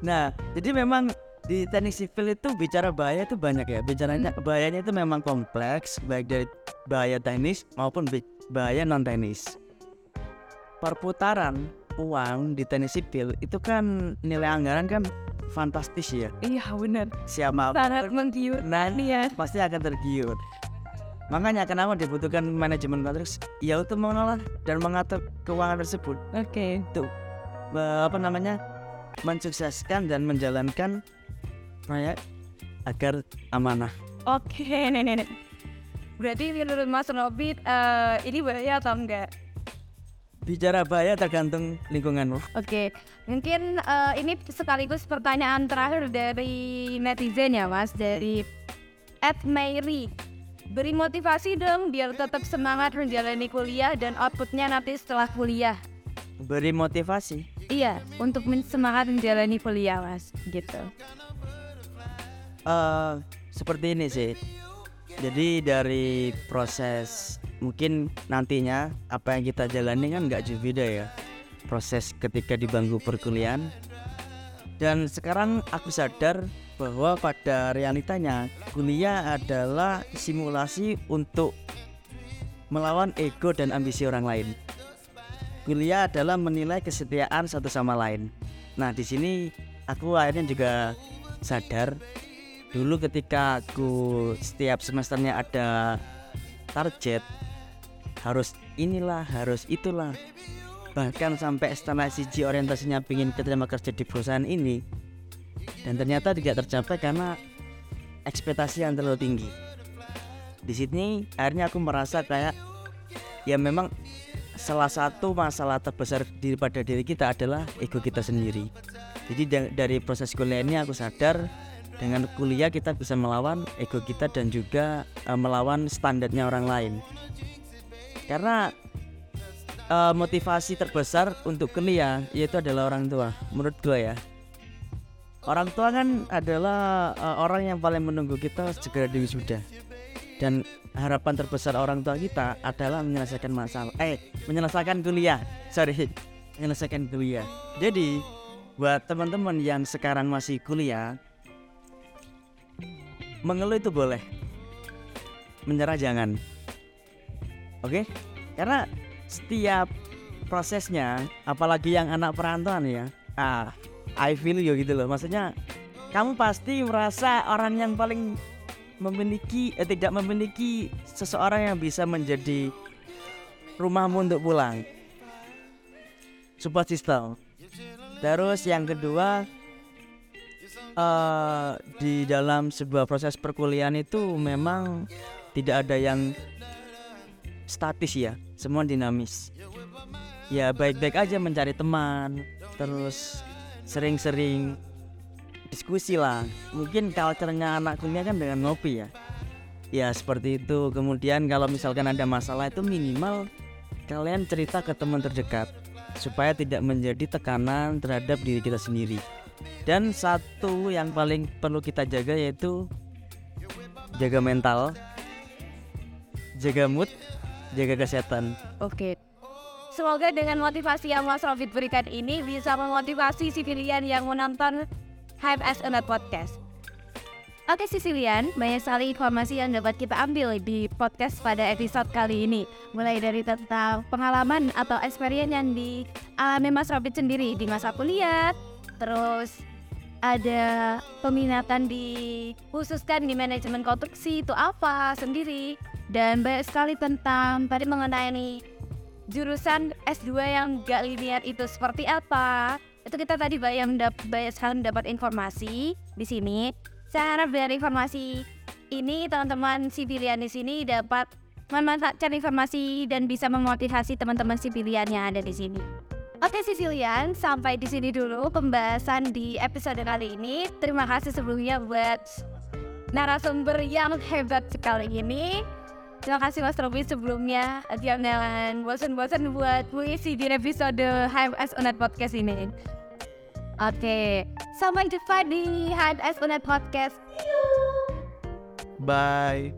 Nah jadi memang di teknik sipil itu bicara bahaya itu banyak ya. Bicaranya bahayanya itu memang kompleks baik dari bahaya teknis maupun bahaya non teknis perputaran uang di teknik sipil itu kan nilai anggaran kan fantastis ya Iya benar. siapa Sangat menggiurkan nah ya. pasti akan tergiur makanya kenapa dibutuhkan manajemen kontrak ya untuk mengelola dan mengatur keuangan tersebut Oke. itu eh, apa namanya mensukseskan dan menjalankan proyek agar amanah Oke, nenek. Berarti menurut Mas Robit eh, ini bahaya atau enggak? Bicara bahaya tergantung lingkunganmu Oke, mungkin eh, ini sekaligus pertanyaan terakhir dari netizen ya Mas, dari Ed Mary. Beri motivasi dong biar tetap semangat menjalani kuliah dan outputnya nanti setelah kuliah. beri motivasi Iya, untuk semangat menjalani kuliah Mas, gitu. eh seperti ini sih. Jadi dari proses mungkin nantinya apa yang kita jalani kan nggak jauh beda ya. Proses ketika di bangku perkuliahan. Dan sekarang aku sadar bahwa pada realitanya kuliah adalah simulasi untuk melawan ego dan ambisi orang lain. Kuliah adalah menilai kesetiaan satu sama lain. Nah, di sini aku akhirnya juga sadar dulu ketika aku setiap semesternya ada target harus inilah harus itulah. Bahkan sampai setelah siji orientasinya pingin keterima kerja di perusahaan ini dan ternyata tidak tercapai karena ekspektasi yang terlalu tinggi. Di sini akhirnya aku merasa kayak ya memang salah satu masalah terbesar daripada diri kita adalah ego kita sendiri. Jadi da- dari proses kuliah ini aku sadar dengan kuliah kita bisa melawan ego kita dan juga eh, melawan standarnya orang lain karena eh, motivasi terbesar untuk kuliah yaitu adalah orang tua menurut gue ya. Orang tua kan adalah eh, orang yang paling menunggu kita segera diwisuda. Dan harapan terbesar orang tua kita adalah menyelesaikan masalah eh menyelesaikan kuliah. Sorry menyelesaikan kuliah. Jadi buat teman-teman yang sekarang masih kuliah mengeluh itu boleh. Menyerah jangan oke? Karena setiap prosesnya apalagi yang anak perantauan ya ah I feel you gitu loh. Maksudnya kamu pasti merasa orang yang paling memiliki eh, tidak memiliki seseorang yang bisa menjadi rumahmu untuk pulang. Support system. Terus yang kedua eh, di dalam sebuah proses perkuliahan itu memang tidak ada yang statis ya semua dinamis. Ya baik-baik aja mencari teman terus sering-sering diskusi lah. Mungkin culture-nya anak kuliah kan dengan ngopi ya. Ya seperti itu. Kemudian kalau misalkan ada masalah itu minimal kalian cerita ke teman terdekat supaya tidak menjadi tekanan terhadap diri kita sendiri. Dan satu yang paling perlu kita jaga yaitu jaga mental jaga mood jaga kesehatan Oke. Semoga dengan motivasi yang Mas Rofit berikan ini bisa memotivasi sivilian yang menonton HMS Unet Podcast. Oke Sicilian, banyak sekali informasi yang dapat kita ambil di podcast pada episode kali ini. Mulai dari tentang pengalaman atau experience yang dialami Mas Robit sendiri di masa kuliah, terus ada peminatan di khususkan di manajemen konstruksi itu apa sendiri dan banyak sekali tentang tadi mengenai jurusan S2 yang gak linear itu seperti apa itu kita tadi banyak banyak sekali mendapat informasi di sini saya harap dari informasi ini teman-teman sipilian di sini dapat memanfaatkan informasi dan bisa memotivasi teman-teman sipilian yang ada di sini. Oke Sicilian, sampai di sini dulu pembahasan di episode kali ini. Terima kasih sebelumnya buat narasumber yang hebat sekali ini. Terima kasih Mas Robi sebelumnya. Jangan bosan-bosan buat mengisi di episode HMS Unet Podcast ini. Oke, sampai jumpa di HMS Unet Podcast. Bye.